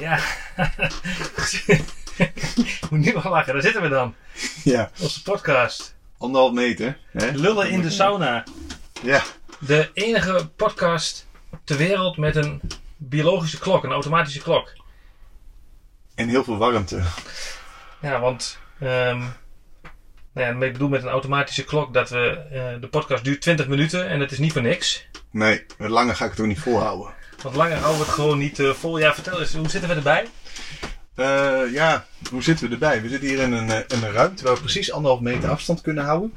Ja. Moet niet meer lachen, daar zitten we dan. Ja, Onze podcast. anderhalf meter. Hè? Lullen in de sauna. Ja, De enige podcast ter wereld met een biologische klok, een automatische klok. en heel veel warmte. Ja, want. ehm nou ja, ik bedoel met een automatische klok dat we. eh, de podcast duurt 20 minuten en dat is niet voor niks. Nee, langer ga ik het ook niet volhouden. Want langer houden we het gewoon niet eh, vol. Ja, vertel eens, hoe zitten we erbij? Eh, ja, hoe zitten we erbij? We zitten hier in een, eh, in een ruimte waar we precies anderhalf meter afstand kunnen houden.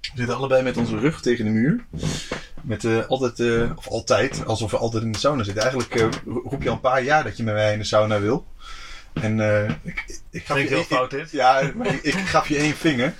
We zitten allebei met onze rug tegen de muur. Met altijd, of altijd, alsof we altijd in de sauna zitten. Eigenlijk eh, roep je al een paar jaar dat je met mij in de sauna wil. En ik, ik gaf je heel fout dit. Ja, maar ik, ik gaf je één vinger.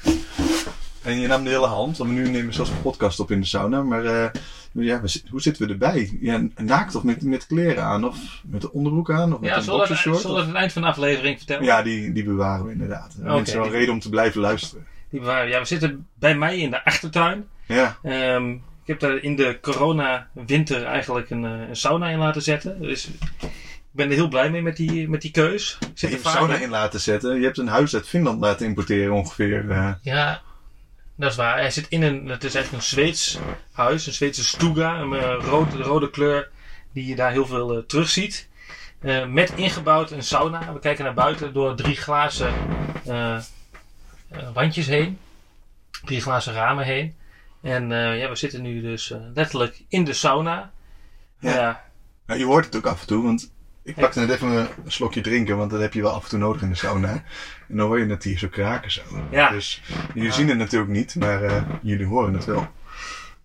En je nam de hele hand. Want nu nemen we zelfs een podcast op in de sauna. Maar ja, hoe zitten we erbij? Ja, naakt of met, met kleren aan? Of met een onderbroek aan? Of met Ja, een zullen we, het, boxershort? zullen we het aan het eind van de aflevering vertellen? Ja, die, die bewaren we inderdaad. Oké, Mensen wel die- reden om te blijven luisteren. Die bewaren we. ja, we zitten bij mij in de achtertuin. Ja, Ehm, ik heb daar in de corona-winter eigenlijk een, eh, een sauna in laten zetten. Dus ik ben er heel blij mee met die, met die keus. Ik je zit er hebt sauna in. in laten zetten. Je hebt een huis uit Finland laten importeren ongeveer. eh. Ja, dat is waar. Hij zit in een, het is echt een Zweeds huis, een Zweedse stuga, een eh, rode, rode kleur die je daar heel veel eh, terug ziet. Eh, met ingebouwd een sauna. We kijken naar buiten door drie glazen wandjes heen. Drie glazen ramen heen. En ja, we zitten nu dus letterlijk in de sauna. Ja. ja. Nou, je hoort het ook af en toe, want ik pakte net even een slokje drinken, want dat heb je wel af en toe nodig in de sauna. En dan hoor je het hier zo kraken zo. Ja. Dus jullie zien het natuurlijk niet, maar eh, jullie horen het wel.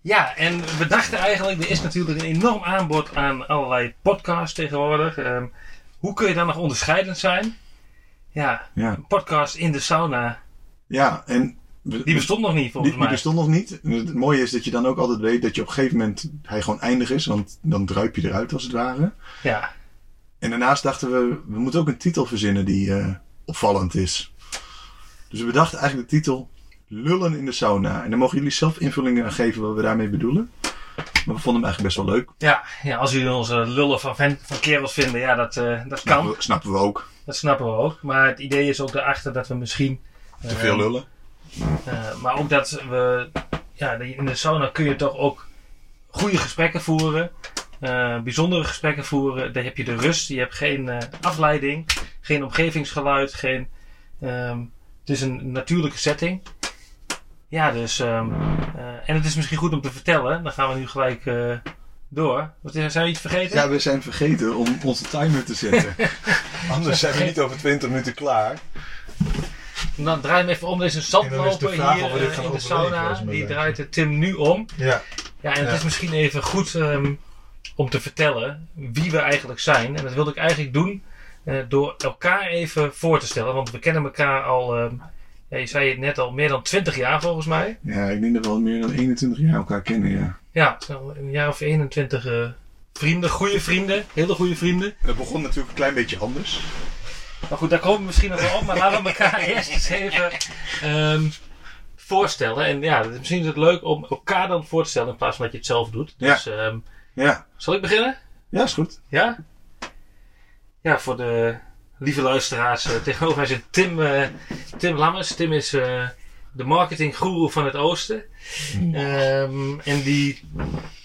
Ja, en we dachten eigenlijk, er is natuurlijk een enorm aanbod aan allerlei podcasts tegenwoordig. Ehm, hoe kun je dan nog onderscheidend zijn? Ja, Ja, een podcast in de sauna, ja en die bestond nog niet die, volgens die mij. bestond nog niet. Het mooie is dat je dan ook altijd weet dat je op een gegeven moment hij gewoon eindig is, want dan druip je eruit als het ware. Ja, En daarnaast dachten we, we moeten ook een titel verzinnen die eh, opvallend is. Dus we bedachten eigenlijk de titel Lullen in de sauna. En dan mogen jullie zelf invullingen aan geven wat we daarmee bedoelen. Maar we vonden hem eigenlijk best wel leuk. ja, ja als jullie onze lullen van, ven- van kerels vinden, ja, dat, eh, dat Snappen kan. we, snappen we ook. Dat snappen we ook. Maar het idee is ook daarachter dat we misschien... Te veel lullen. Eh, maar ook dat we, ja, in de sauna kun je toch ook goede gesprekken voeren. Eh, bijzondere gesprekken voeren. Daar heb je de rust. Je hebt geen eh, afleiding. Geen omgevingsgeluid. Geen, ehm, het is een natuurlijke setting. Ja, dus. ehm, eh, en het is misschien goed om te vertellen. Dan gaan we nu gelijk eh, door. Wat is, zijn we iets vergeten? Ja, we zijn vergeten om onze timer te zetten. Anders zijn we niet over 20 minuten klaar. Dan draai hem even om. Er is een is zandloper hier of we dit gaan in de sauna. Die draait de Tim nu om. Ja. Ja, en het Ja. is misschien even goed ehm, om te vertellen wie we eigenlijk zijn. En dat wilde ik eigenlijk doen eh, door elkaar even voor te stellen. Want we kennen elkaar al, ehm, ja, je zei het net al, meer dan 20 jaar volgens mij. Ja, ik denk dat we al meer dan 21 jaar elkaar kennen, ja. Ja, zo een jaar of 21 eh, vrienden, goede vrienden, hele goede vrienden. Het begon natuurlijk een klein beetje anders. Maar goed, daar komen we misschien nog wel op. Maar laten we elkaar eerst eens even ehm, voorstellen. En ja, misschien is het leuk om elkaar dan voor te stellen in plaats van dat je het zelf doet. Dus ehm, Ja, zal ik beginnen? ja is goed. Ja? Ja, voor de lieve luisteraars. eh, tegenover mij zit Tim, eh, Tim Lammers. Tim is eh, de marketinggoeroe van het Oosten. Ehm, en die,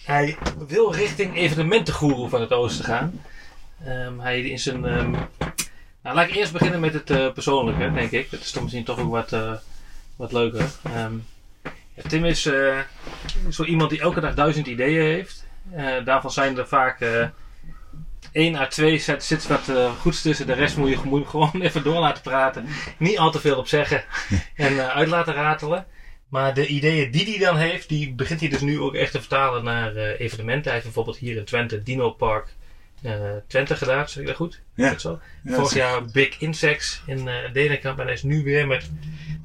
hij wil richting evenementengoeroe van het Oosten gaan. Ehm, hij is een... ehm, nou, laat ik eerst beginnen met het eh, persoonlijke, denk ik. Dat is dan misschien toch ook wat, eh, wat leuker. Ehm, ja, Tim is eh, zo iemand die elke dag duizend ideeën heeft. Eh, daarvan zijn er vaak eh één à twee zit, zit wat eh, goeds tussen. De rest moet je, moet je gewoon even door laten praten. Niet al te veel op zeggen en uit laten ratelen. Maar de ideeën die hij dan heeft, die begint hij dus nu ook echt te vertalen naar evenementen. Hij heeft bijvoorbeeld hier in Twente Dino Park Twente gedaan, zeg ik dat goed? Ja. dat zo? Ja, Vorig jaar Big Insects in Denenkamp. En hij is nu weer met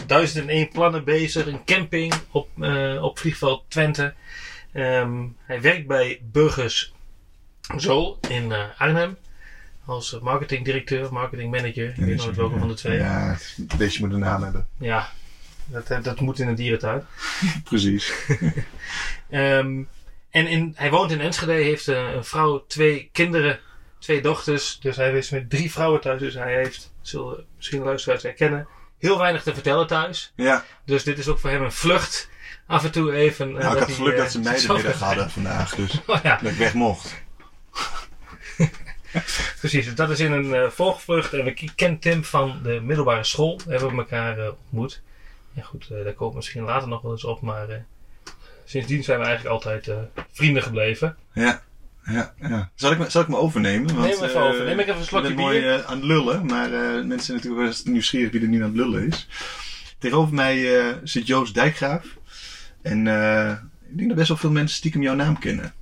1001 plannen bezig. Een camping op, op vliegveld Twente. Ehm, hij werkt bij Burgers Zo in eh, Arnhem. Als marketingdirecteur, marketingmanager. Ik weet nooit welke van de twee. Ja, Ja, beestje moet een naam hebben. dat, eh, dat moet in een dierentuin. Precies. Ehm, en in, hij woont in Enschede, heeft eh, een vrouw, twee kinderen twee dochters. Dus hij is met drie vrouwen thuis. Dus hij heeft, zullen misschien luisteraars herkennen, heel weinig te vertellen thuis. Ja, Dus dit is ook voor hem een vlucht. Af en toe even. eh, nou, ik had geluk eh, dat ze mij de zichzelf- middag hadden vandaag. Dus Oh ja, dat ik weg mocht. precies. Dus dat is in een eh volgvlucht. En ik ken Tim van de middelbare school. We hebben elkaar eh, ontmoet. Ja goed, eh, daar komt misschien later nog wel eens op. Maar eh, sindsdien zijn we eigenlijk altijd eh, vrienden gebleven. Ja, ja, ja. Zal ik me, zal ik me overnemen? Want, Neem even eh, over. Neem ik even een slokje Ik ben mooi bier. eh, aan het lullen, maar eh, mensen zijn natuurlijk wel nieuwsgierig wie er nu aan het lullen is. Tegenover mij eh, zit Joost Dijkgraaf. En eh, ik denk dat best wel veel mensen stiekem jouw naam kennen.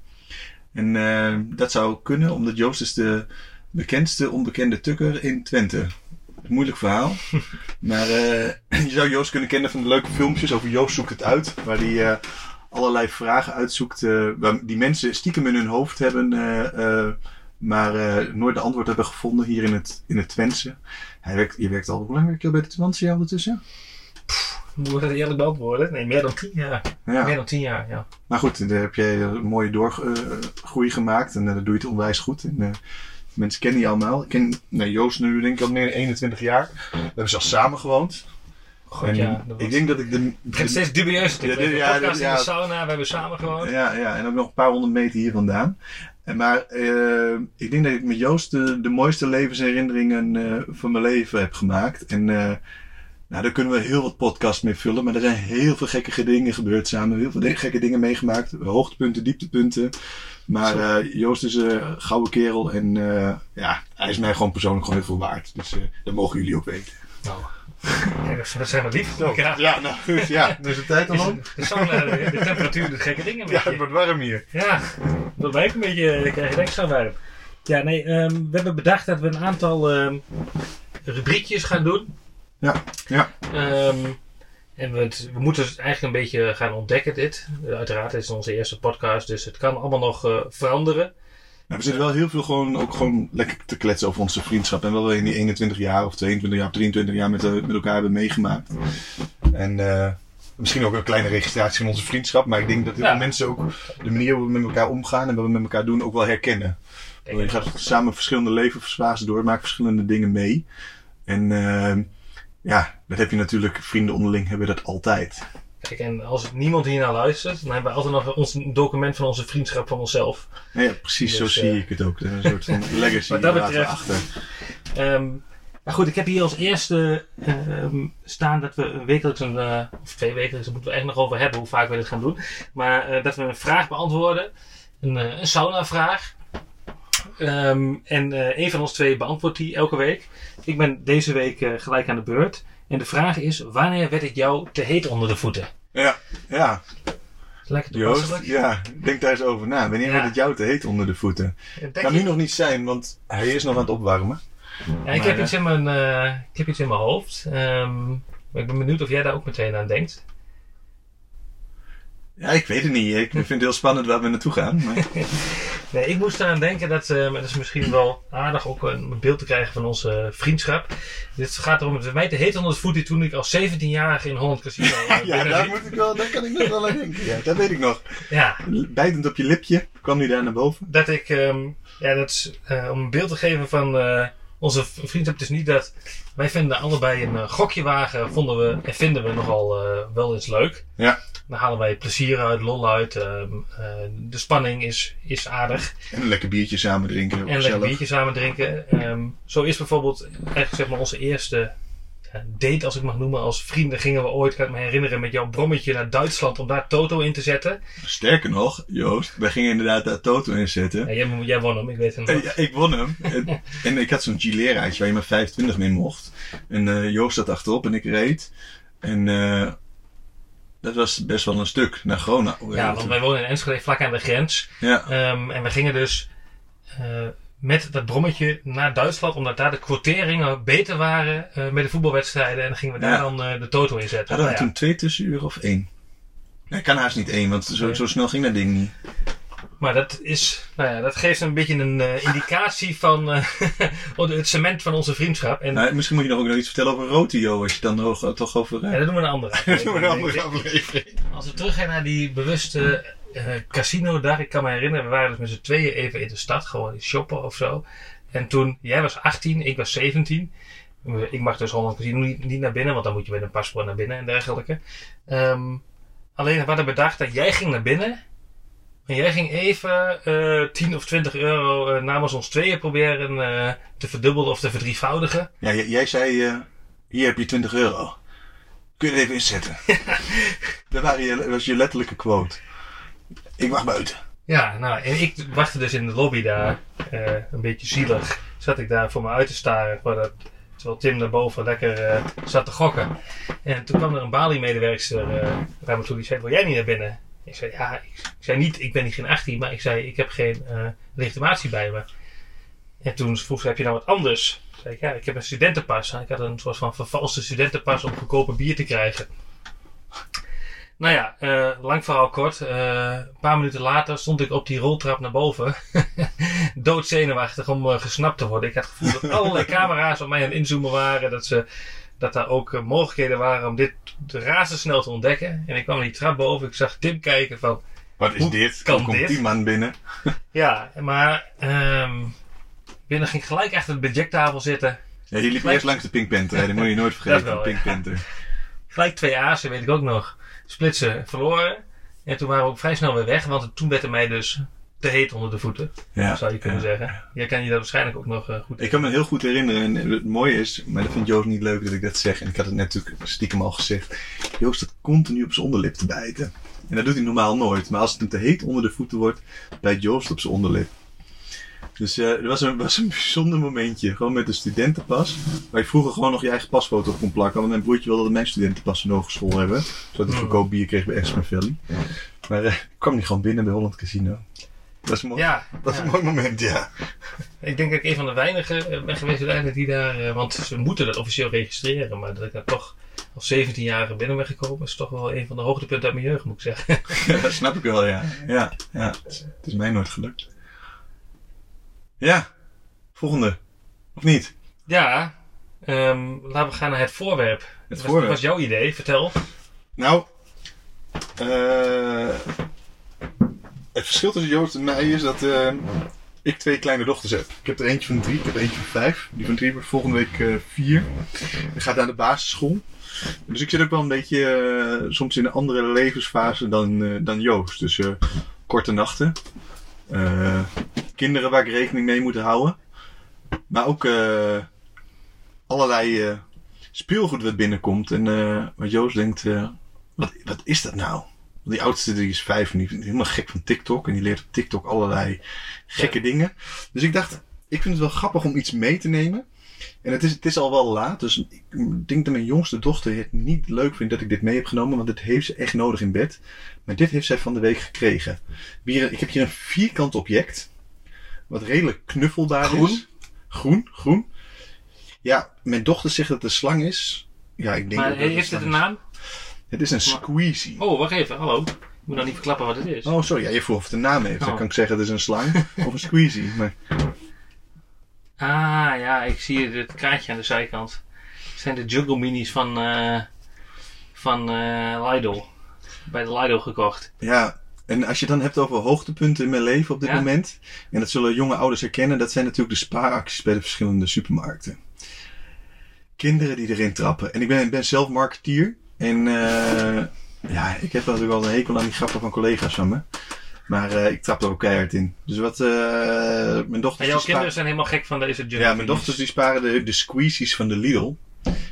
En eh, dat zou kunnen, omdat Joost is de bekendste onbekende tukker in Twente. Moeilijk verhaal. maar eh, je zou Joost kunnen kennen van de leuke filmpjes over Joost zoekt het uit. Waar hij eh, allerlei vragen uitzoekt waar die mensen stiekem in hun hoofd hebben. eh, eh, maar nooit de antwoord hebben gevonden hier in het, in het Twentse. Hij werkt, je werkt al, hoe lang werk je al bij de Twentse ondertussen? Moet ik dat eerlijk beantwoorden? Nee, meer dan tien jaar. Ja. Meer dan tien jaar, ja. Maar goed, daar heb jij een mooie doorgroei gemaakt en dat doe je het onwijs goed. En, mensen kennen je allemaal. Ik ken nee, Joost nu denk ik al meer dan 21 jaar. We hebben zelfs samen gewoond. God, ja. Was... ik denk dat ik de... Het begint steeds dubieuzer te Ja, dit- Ja, ja, podcast dit- in ja. de sauna, we hebben samen gewoond. Ja, ja, en ook nog een paar honderd meter hier vandaan. En maar eh, ik denk dat ik met Joost de, de mooiste levensherinneringen eh, van mijn leven heb gemaakt. En eh, nou, daar kunnen we heel wat podcasts mee vullen. Maar er zijn heel veel gekke dingen gebeurd samen. Heel veel de- gekke dingen meegemaakt. Hoogtepunten, dieptepunten. Maar Joost is een gouden kerel. En ja, hij is mij gewoon persoonlijk gewoon heel veel waard. Dus dat mogen jullie ook weten. Nou, kijk, dat- dat zijn we lief. Ja, nou goed. Ja, dus de tijd al het- De sauna, de, de temperatuur, de gekke dingen met Ja, je. het wordt warm hier. Ja, dat lijkt een beetje, dan krijg je het extra warm. Ja, nee, ehm, we hebben bedacht dat we een aantal ehm, rubriekjes gaan doen. Ja, ja. Ehm, en we, het- we moeten het eigenlijk een beetje gaan ontdekken dit. Uh, uiteraard, dit is onze eerste podcast, dus het kan allemaal nog eh, veranderen. We zitten wel heel veel gewoon, ook gewoon lekker te kletsen over onze vriendschap. En wat we in die 21 jaar of 22 jaar of 23 jaar met, eh, met elkaar hebben meegemaakt. En eh, misschien ook een kleine registratie van onze vriendschap. Maar ik denk dat heel Ja. veel mensen ook de manier waarop we met elkaar omgaan en wat we met elkaar doen ook wel herkennen. Kijk, Je gaat samen verschillende levensfasen door, maakt verschillende dingen mee. En eh, ja, dat heb je natuurlijk, vrienden onderling hebben dat altijd. Kijk, en als niemand hiernaar luistert, dan hebben we altijd nog ons, een document van onze vriendschap van onszelf. Ja, precies, Dus, zo eh, zie ik het ook. Een soort van legacy Wat dat betreft- achter. Ehm, maar goed, ik heb hier als eerste ehm, staan dat we wekelijks een, eh, of twee wekelijks, daar moeten we echt nog over hebben hoe vaak we dit gaan doen. Maar eh, dat we een vraag beantwoorden, een, eh, een sauna-vraag. Ehm, en eh, een van ons twee beantwoordt die elke week. Ik ben deze week eh, gelijk aan de beurt. En de vraag is: wanneer werd het jou te heet onder de voeten? Ja, ja. Lekker toepasselijk. ja, denk daar eens over na. Wanneer Ja. werd het jou te heet onder de voeten? Denk Kan je- nu nog niet zijn, want hij is nog aan het opwarmen. Ja, ik, heb eh, iets in mijn, eh, ik heb iets in mijn hoofd. Ehm, maar ik ben benieuwd of jij daar ook meteen aan denkt. Ja, ik weet het niet. Ik vind het heel spannend waar we naartoe gaan. Maar... Nee, ik moest eraan denken dat, eh, maar dat is misschien wel aardig ook een beeld te krijgen van onze vriendschap. Dit gaat erom, het mij te heet onder het voeten toen ik als 17-jarige in Holland Casino eh, ja, daar, moet ik wel, daar kan ik nog wel aan denken. Ja, dat weet ik nog. ja, Bijtend op je lipje kwam hij daar naar boven. dat ik, ehm, ja, dat is eh, om een beeld te geven van eh, onze vriendschap. Het is niet dat wij vinden allebei een eh, gokje wagen, vonden we en vinden we nogal eh, wel eens leuk. Ja. Dan halen wij plezier uit, lol uit. ehm, eh, de spanning is, is aardig. En een lekker biertje samen drinken. En een lekker biertje samen drinken. Ehm, zo is bijvoorbeeld eigenlijk zeg maar onze eerste ja, date, als ik mag noemen, als vrienden gingen we ooit, kan ik me herinneren, met jouw brommetje naar Duitsland om daar Toto in te zetten. Sterker nog, Joost, wij gingen inderdaad daar Toto in zetten. Ja, jij, jij won hem, ik weet het nog. ja, ik won hem. En, en ik had zo'n Gilera-uitje waar je maar 25 mee mocht. En eh, Joost zat achterop en ik reed. En eh, dat was best wel een stuk naar Gronau. Ja, want wij wonen in Enschede, vlak aan de grens. Ja, Ehm, en we gingen dus eh, met dat brommetje naar Duitsland, omdat daar de quoteringen beter waren eh, met de voetbalwedstrijden. En dan gingen we daar Ja. dan eh, de Toto in zetten. hadden we Nou ja. toen twee tussenuren of één? Nee, kan haast niet één, want zo, zo snel ging dat ding niet. Maar dat is, nou ja, dat geeft een beetje een eh, indicatie van eh, het cement van onze vriendschap. En Nou, misschien moet je nog ook nog iets vertellen over Rotio, als je dan nog, toch over... ja, eh, dat doen we een andere. doen we een andere aflevering. Als we teruggaan naar die bewuste eh, casino daar. Ik kan me herinneren, we waren dus met z'n tweeën even in de stad, gewoon shoppen of zo. En toen, jij was 18, ik was 17. Ik mag dus Holland Casino niet, niet naar binnen, want dan moet je met een paspoort naar binnen en dergelijke. Ehm, alleen we hadden bedacht dat jij ging naar binnen. En jij ging even eh 10 of 20 euro eh, namens ons tweeën proberen eh, te verdubbelen of te verdrievoudigen. Ja, jij zei, hier heb je 20 euro. Kun je het even inzetten? dat waren je, was je letterlijke quote. Ik wacht buiten. Ja, nou, en ik wachtte dus in de lobby daar, een beetje zielig. Zat ik daar voor me uit te staren, terwijl Tim daarboven lekker zat te gokken. En toen kwam er een Bali-medewerkster uh, naar me toe, die zei, wil jij niet naar binnen? Ik zei, ja, ik, ik zei niet, ik ben niet geen 18, maar ik zei, ik heb geen eh, legitimatie bij me. En toen vroeg ze, heb je nou wat anders? Toen zei ik, ja, ik heb een studentenpas. En ik had een soort van vervalste studentenpas om goedkope bier te krijgen. Nou ja, eh, lang verhaal kort. Eh, een paar minuten later stond ik op die roltrap naar boven. Doodzenuwachtig om gesnapt te worden. Ik had het gevoel dat allerlei camera's op mij aan het inzoomen waren. Dat, ze, dat daar ook eh, mogelijkheden waren om dit razendsnel te ontdekken. En ik kwam die trap boven. Ik zag Tim kijken van... Wat is Hoe dit? kan Hoe komt dit? die man binnen? Ja, maar... ehm binnen ging gelijk achter de budgettafel zitten. Ja, je liep Gelijk- eerst langs de Pink Panther. Hè? Dat moet je nooit vergeten. Wel, Pink ja. Panther. Gelijk twee azen, weet ik ook nog. Splitsen verloren. En toen waren we ook vrij snel weer weg. Want toen werd het mij dus te heet onder de voeten. Ja, zou je kunnen ja. zeggen. Jij kan je dat waarschijnlijk ook nog eh, goed Ik kan me heel goed herinneren. En het mooie is, maar dat vindt Joost niet leuk dat ik dat zeg. En ik had het net natuurlijk stiekem al gezegd. Joost staat continu op zijn onderlip te bijten. En dat doet hij normaal nooit. Maar als het hem te heet onder de voeten wordt, bijt Joost op zijn onderlip. Dus eh er was een, was een bijzonder momentje. Gewoon met een studentenpas. Waar je vroeger gewoon nog je eigen pasfoto op kon plakken. Want mijn broertje wilde dat mijn studentenpas in de hogeschool hebben. Zodat hij Hmm. goedkoop bier kreeg bij Extra Valley. Maar eh, ik kwam niet gewoon binnen bij Holland Casino. Dat is mooi, Ja, dat is een mooi moment, ja. ik denk dat ik een van de weinigen eh, ben geweest uiteindelijk die daar... eh, want ze moeten dat officieel registreren. Maar dat ik daar toch als 17-jarige binnen ben gekomen... is toch wel een van de hoogtepunten uit mijn jeugd, moet ik zeggen. Ja, dat snap ik wel, ja. Ja, ja. Het is- mij nooit gelukt. Ja, volgende. Of niet? ja, ehm, laten we gaan naar het voorwerp. Het Wat voorwerp. was jouw idee? Vertel. Nou, eh, het verschil tussen Joost en mij is dat eh, ik twee kleine dochters heb. Ik heb er eentje van drie, ik heb er eentje van vijf. Die van drie wordt volgende week eh, vier. Die gaat naar de basisschool. Dus ik zit ook wel een beetje eh, soms in een andere levensfase dan, dan Joost. Dus korte nachten. Kinderen waar ik rekening mee moet houden. Maar ook allerlei speelgoed wat binnenkomt. En wat Joost denkt, wat, wat is dat nou? Die oudste die is vijf en die is helemaal gek van TikTok. En die leert op TikTok allerlei gekke dingen. Dus ik dacht, ik vind het wel grappig om iets mee te nemen. En het is, het is al wel laat, dus ik denk dat mijn jongste dochter het niet leuk vindt dat ik dit mee heb genomen, want dit heeft ze echt nodig in bed. Maar dit heeft zij van de week gekregen. Hier, ik heb hier een vierkant object, wat redelijk knuffelbaar Groen? is. Groen, groen. Ja, mijn dochter zegt dat het een slang is. Ja, ik denk Maar dat heeft het een naam? Het is een squeezie. Oh, wacht even. Hallo. Ik moet nou niet verklappen wat het is. Oh, sorry. Ja, je vroeg of het een naam heeft. Dan Oh. kan ik zeggen het is een slang of een squeezie. Maar Ah, ja, ik zie het kaartje aan de zijkant. Het zijn de Jungle Minis van, eh van eh Lidl. Bij de Lidl gekocht. ja, en als je het dan hebt over hoogtepunten in mijn leven op dit Ja. moment. En dat zullen jonge ouders herkennen. Dat zijn natuurlijk de spaaracties bij de verschillende supermarkten. Kinderen die erin trappen. En ik ben, ben zelf marketeer. En eh, ja, ik heb natuurlijk wel een hekel aan die grappen van collega's van me. Maar eh, ik trap er ook keihard in. Dus wat eh, mijn dochters... En jouw kinderen zijn helemaal gek van deze Jungle Ja, mijn dochters die sparen de, de squeezies van de Lidl.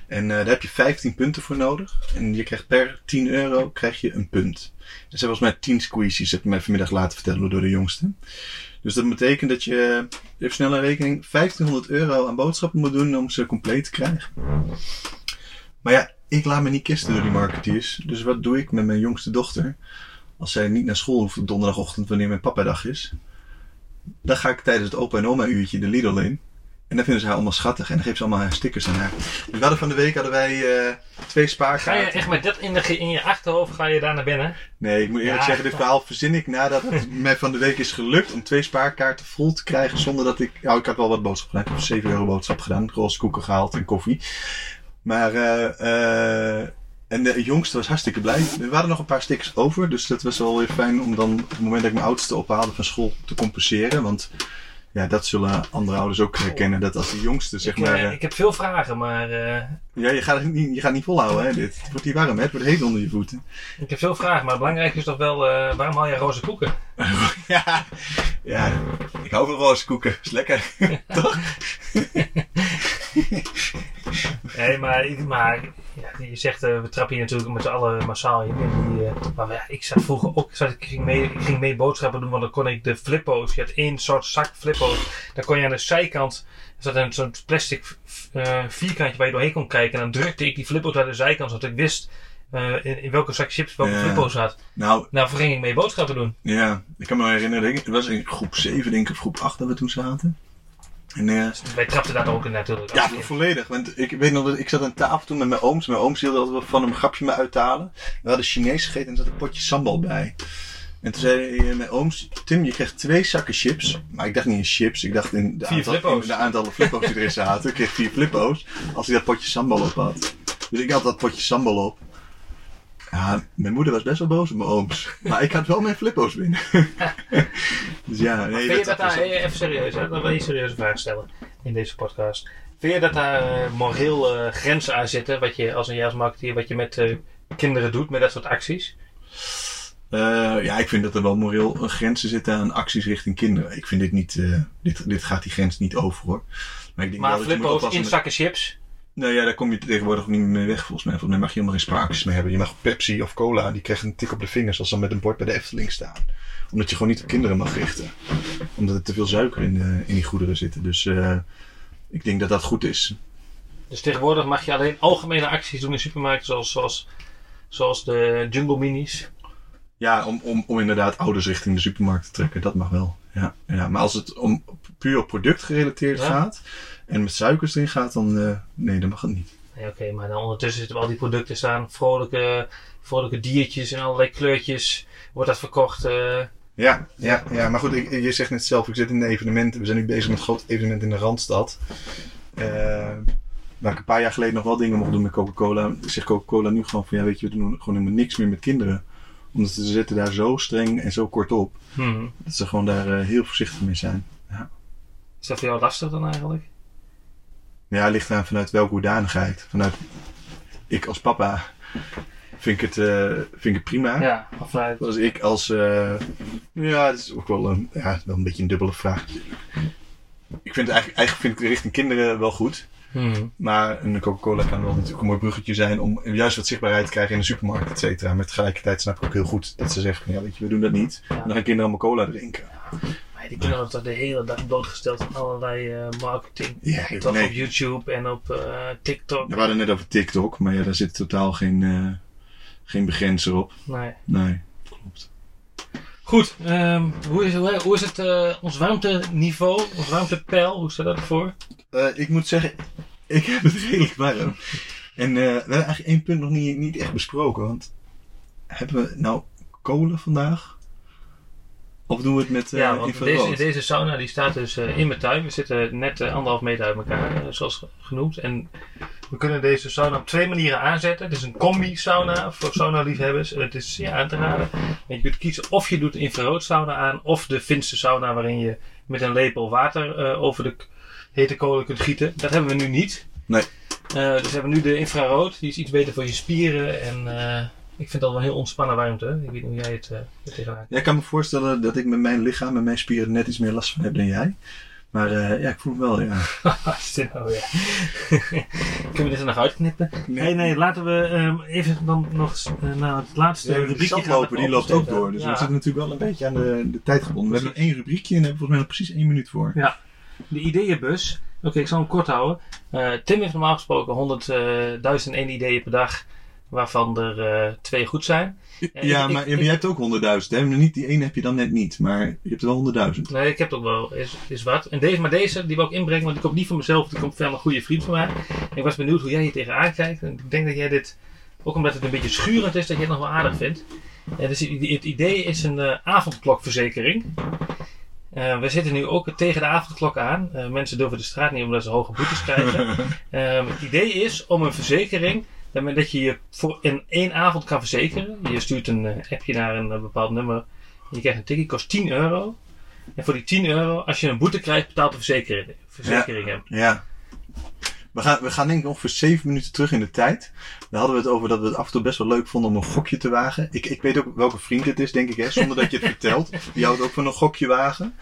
En daar heb je 15 punten voor nodig. En je krijgt per 10 euro krijg je een punt. Er zijn volgens mij 10 squeezies, heb ik mij vanmiddag laten vertellen door de jongste. Dus dat betekent dat je, even snel een rekening, 1500 euro aan boodschappen moet doen om ze compleet te krijgen. Maar ja, ik laat me niet kisten door die marketeers. Dus wat doe ik met mijn jongste dochter? Als zij niet naar school hoeft op donderdagochtend wanneer mijn papadag is. Dan ga ik tijdens het opa en oma uurtje de Lidl in. En dan vinden ze haar allemaal schattig. En dan geven ze allemaal haar stickers aan haar. Dus we hadden van de week hadden wij eh, twee Ga je spaarkaarten. echt met dat in, de, in je achterhoofd ga je daar naar binnen? Nee, ik moet eerlijk Ja. zeggen, dit verhaal verzin ik nadat het mij van de week is gelukt om twee spaarkaarten vol te krijgen zonder dat ik... Nou, ik had wel wat boodschap gedaan. Ik heb 7 euro boodschap gedaan. Roze koeken gehaald en koffie. Maar eh, eh, En de jongste was hartstikke blij. Er waren nog een paar stickers over. Dus dat was wel weer fijn om dan op het moment dat ik mijn oudste ophaalde van school te compenseren. Want ja, dat zullen andere ouders ook herkennen. Dat als de jongste, zeg ik, maar... eh, eh, ik heb veel vragen, maar eh, ja, je gaat het niet, je gaat niet volhouden, hè, dit. Het wordt hier warm, hè. Het wordt heet onder je voeten. ik heb veel vragen. Maar het belangrijkste is toch wel, eh, waarom haal je roze koeken? ja, ja, ik hou van roze koeken. Is lekker. Toch? Nee, maar, maar ja, je zegt, eh, we trappen hier natuurlijk met z'n allen massaal in. die, eh, maar ja, ik zat vroeger ook, ik, zat, ik, ging mee, ik ging mee boodschappen doen, want dan kon ik de flippo's, je had één soort zak flippo's, dan kon je aan de zijkant, er zat een zo'n plastic eh, vierkantje waar je doorheen kon kijken, en dan drukte ik die flippo's aan de zijkant, zodat ik wist in, in welke zak chips welke Ja. flippo's zat. Nou, Nou, ging ik mee boodschappen doen. ja, ik kan me herinneren. Het was in groep 7, denk ik, of groep 8 dat we toen zaten. En eh, Wij trapten daar ook in natuurlijk. Ja, volledig. Want ik weet nog dat ik zat aan tafel toen met mijn ooms. Mijn ooms hielden altijd van een grapje me uit te halen. We hadden Chinees gegeten en er zat een potje sambal bij. En toen zei eh, mijn ooms, Tim, je krijgt twee zakken chips. Maar ik dacht niet in chips, ik dacht in de, aantal, in de aantallen flippo's die erin zaten. Ik kreeg vier flippo's als hij dat potje sambal op had. Dus ik had dat potje sambal op. Ja, mijn moeder was best wel boos op mijn ooms. Maar ik had wel mijn flippo's binnen. dus ja, nee. Vind je dat daar, even serieus, hè? dan wil je serieuze vraag stellen in deze podcast. Vind je dat daar eh, moreel eh, grenzen aan zitten, wat je als een marketeer, wat je met eh, kinderen doet, met dat soort acties? Ja, ik vind dat er wel moreel grenzen zitten aan acties richting kinderen. Ik vind dit niet, dit, dit gaat die grens niet over hoor. Maar ik denk Maar flippo's in zakken chips? Nou ja, daar kom je tegenwoordig niet meer mee weg volgens mij. Volgens mij mag je helemaal geen spraakjes meer hebben. Je mag Pepsi of cola, die krijgen een tik op de vingers als ze met een bord bij de Efteling staan. Omdat je gewoon niet op kinderen mag richten. Omdat er te veel suiker in, de, in die goederen zitten. Dus eh, ik denk dat dat goed is. Dus tegenwoordig mag je alleen algemene acties doen in supermarkten, zoals, zoals, zoals de Jungle Minis. Ja, om, om, om inderdaad ouders richting de supermarkt te trekken, dat mag wel. Ja, ja. Maar als het om puur op product gerelateerd Ja. gaat en met suikers erin gaat, dan eh, nee, dan mag het niet. Nee, oké, maar dan ondertussen zitten al die producten staan, vrolijke, vrolijke diertjes in allerlei kleurtjes. Wordt dat verkocht? eh, Ja, ja, ja. maar goed, ik, je zegt net zelf, ik zit in de evenementen. We zijn nu bezig met een groot evenement in de Randstad. Eh, waar ik een paar jaar geleden nog wel dingen mocht doen met Coca-Cola. Zegt Coca-Cola nu gewoon van, ja weet je, we doen gewoon helemaal niks meer met kinderen. Omdat ze zitten daar zo streng en zo kort op. hmm. Dat ze gewoon daar heel voorzichtig mee zijn. Is dat voor jou lastig dan eigenlijk? Ja, ligt aan vanuit welke hoedanigheid. Vanuit ik als papa vind ik het, eh, vind ik het prima. Ja, vanuit... Als ik als. eh, ja, het is ook wel een, ja, wel een beetje een dubbele vraag. Ik vind het eigenlijk, eigenlijk vind ik het richting kinderen wel goed. Hmm. Maar een Coca-Cola kan wel natuurlijk een mooi bruggetje zijn om juist wat zichtbaarheid te krijgen in de supermarkt, et cetera. Maar tegelijkertijd snap ik ook heel goed dat ze zeggen: ja, weet je, we doen dat niet. Ja. Dan gaan kinderen allemaal cola drinken. Kinderen worden toch de hele dag blootgesteld aan allerlei eh, marketing. Ja, Toch op. YouTube en op eh, TikTok. We hadden net over TikTok, maar ja, daar zit totaal geen, eh, geen begrenzer op. Nee. Nee, klopt. Goed, ehm, hoe, is, hoe, hoe is het eh, ons warmteniveau, ons warmtepeil, hoe staat dat ervoor? Eh, ik moet zeggen, ik heb het redelijk warm. En eh, we hebben eigenlijk één punt nog niet, niet echt besproken. Want hebben we nou kolen vandaag? Of doen we het met eh ja, want infrarood? deze, deze sauna die staat dus eh, in mijn tuin. We zitten net eh, anderhalf meter uit elkaar, eh, zoals ge- genoemd. En we kunnen deze sauna op twee manieren aanzetten. Het is een combi-sauna voor sauna-liefhebbers. Het is zeer aan te raden. En je kunt kiezen of je doet de infrarood sauna aan, of de Finse sauna waarin je met een lepel water eh, over de hete kolen kunt gieten. Dat hebben we nu niet. Nee. Eh, dus we hebben nu de infrarood. Die is iets beter voor je spieren. En eh, ik vind dat wel een heel ontspannen warmte. Ik weet niet hoe jij het eh, er tegenaan Ja, ik kan me voorstellen dat ik met mijn lichaam en mijn spieren net iets meer last van heb dan jij. Maar eh, ja, ik voel het wel, ja. Nou weer? Kunnen we dit er nog uitknippen? Nee, nee, laten we ehm, even dan nog eh, naar het laatste Ja, de rubriekje gaan. zandloper, die loopt ook door. Dus Ja. we zitten natuurlijk wel een beetje aan de, de tijd gebonden. We hebben één rubriekje en hebben volgens mij nog precies één minuut voor. De ideeënbus. Oké, ik zal hem kort houden. Eh, Tim heeft normaal gesproken 100.001 ideeën per dag, waarvan er eh, twee goed zijn. Ja, ik- maar ik- ja, maar jij hebt ook honderdduizend. hè? Niet die ene heb je dan net niet, maar je hebt er wel honderdduizend. Nee, ik heb ook wel is, is wat. En deze, maar deze, die wil ik inbrengen, want die komt niet van mezelf, die komt van een goede vriend van mij. Ik was benieuwd hoe jij hier tegenaan kijkt. En ik denk dat jij dit, ook omdat het een beetje schurend is, dat je het nog wel aardig vindt. Eh, dus het idee is een eh, avondklokverzekering. We zitten nu ook tegen de avondklok aan. Mensen durven de straat niet omdat ze hoge boetes krijgen. Het idee is om een verzekering Daarmee dat je je voor in één avond kan verzekeren. Je stuurt een eh, appje naar een eh, bepaald nummer. En je krijgt een ticket, kost 10 euro. En voor die 10 euro, als je een boete krijgt, betaalt de verzekering, verzekering hem. Ja. We gaan, we gaan denk ik ongeveer zeven minuten terug in de tijd. Daar hadden we het over dat we het af en toe best wel leuk vonden om een gokje te wagen. Ik, ik weet ook welke vriend het is, denk ik, hè, zonder dat je het vertelt. Die houdt ook van een gokje wagen.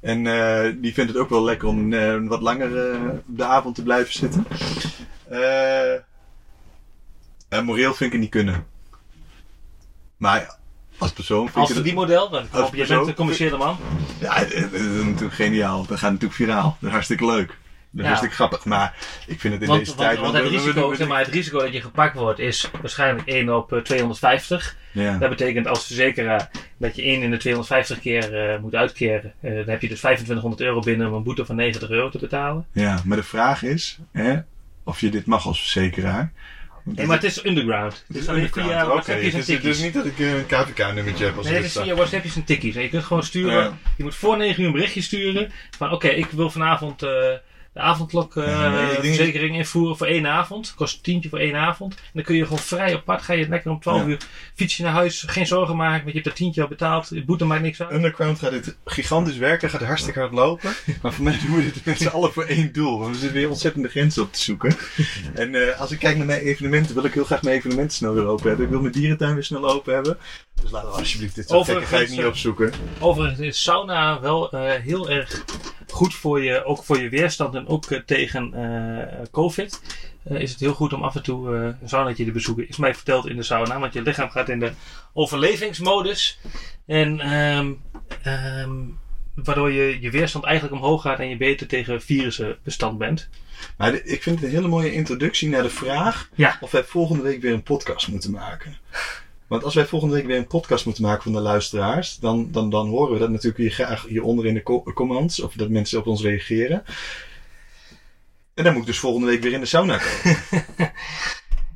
En eh, die vindt het ook wel lekker om wat langer de avond te blijven zitten. Eh eh, moreel vind ik het niet kunnen. Maar als persoon vind Als ik het... dan kom Als op, je bent een commerciële man. Ja, dat is natuurlijk geniaal. Dat gaat natuurlijk viraal. Dat is hartstikke leuk. Dat is Ja. hartstikke grappig. Maar ik vind het in Want, deze want, tijd... want het we- risico, we- zeg maar, het risico dat je gepakt wordt is waarschijnlijk 1 op eh, 250. Ja. Dat betekent als verzekeraar dat je 1 in de 250 keer eh, moet uitkeren. Eh, dan heb je dus 2500 euro binnen om een boete van 90 euro te betalen. ja, maar de vraag is hè, of je dit mag als verzekeraar. Nee, maar het is underground. Het is alleen via Oké, is dus tikkies. niet dat ik eh, een KVK-nummertje heb als Nee, het is via WhatsAppjes en tikkies. En je kunt gewoon sturen. Ja. Je moet voor 9 uur een berichtje sturen. Van oké, ik wil vanavond eh, de avondklok eh, verzekering invoeren voor één avond. Kost een tientje voor één avond. En dan kun je gewoon vrij apart. Ga je lekker om 12 Ja. uur fiets je naar huis. Geen zorgen maken, want je hebt dat tientje al betaald. De boete maakt niks uit. Underground gaat dit gigantisch werken, gaat hartstikke hard lopen. Maar voor mij doen we dit met z'n allen voor één doel. Want we zitten weer ontzettende grenzen op te zoeken. En eh, als ik kijk naar mijn evenementen, wil ik heel graag mijn evenementen snel weer open hebben. Ik wil mijn dierentuin weer snel open hebben. Dus laten we alsjeblieft dit soort gekkigheid niet eh, opzoeken. Overigens is sauna wel heel erg goed voor je, ook voor je weerstand en ook eh, tegen eh, COVID. Eh, is het heel goed om af en toe een saunaatje te bezoeken. Is mij verteld in de sauna, want je lichaam gaat in de overlevingsmodus. En ehm, ehm, waardoor je, je weerstand eigenlijk omhoog gaat en je beter tegen virussen bestand bent. Maar de- ik vind het een hele mooie introductie naar de vraag Ja. of wij volgende week weer een podcast moeten maken. Want als wij volgende week weer een podcast moeten maken van de luisteraars, dan, dan, dan horen we dat natuurlijk hier graag hieronder in de co- comments, of dat mensen op ons reageren. En dan moet ik dus volgende week weer in de sauna komen.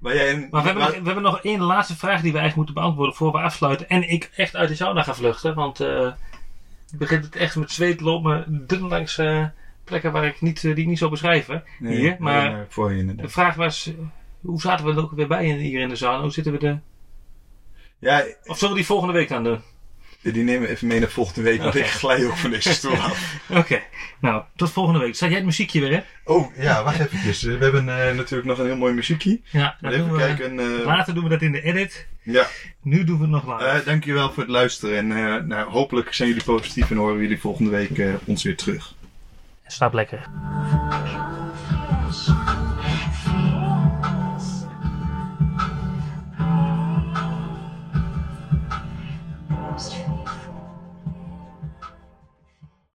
maar jij, Maar we hebben, nog, we hebben nog één laatste vraag die we eigenlijk moeten beantwoorden voor we afsluiten. En ik echt uit de sauna ga vluchten. Want ik begint het echt met zweet lopen dun langs eh, plekken waar ik niet, eh, die ik niet zou beschrijven. Nee, hier, maar nee, voor je de vraag was, hoe zaten we er ook weer bij hier in de sauna? Hoe zitten we er? Ja, Of zullen we die volgende week dan doen? die nemen we even mee naar volgende week, want ik glij ook van deze stoel af. Oké, nou, tot volgende week. Zet jij het muziekje weer, hè? Oh, ja, wacht even. We hebben eh, natuurlijk nog een heel mooi muziekje. Ja, dat Even doen we, kijken. eh, later doen we dat in de edit. ja. Nu doen we het nog live. Eh, dankjewel voor het luisteren. En nou, hopelijk zijn jullie positief en horen we jullie volgende week ons weer terug. Slaap lekker.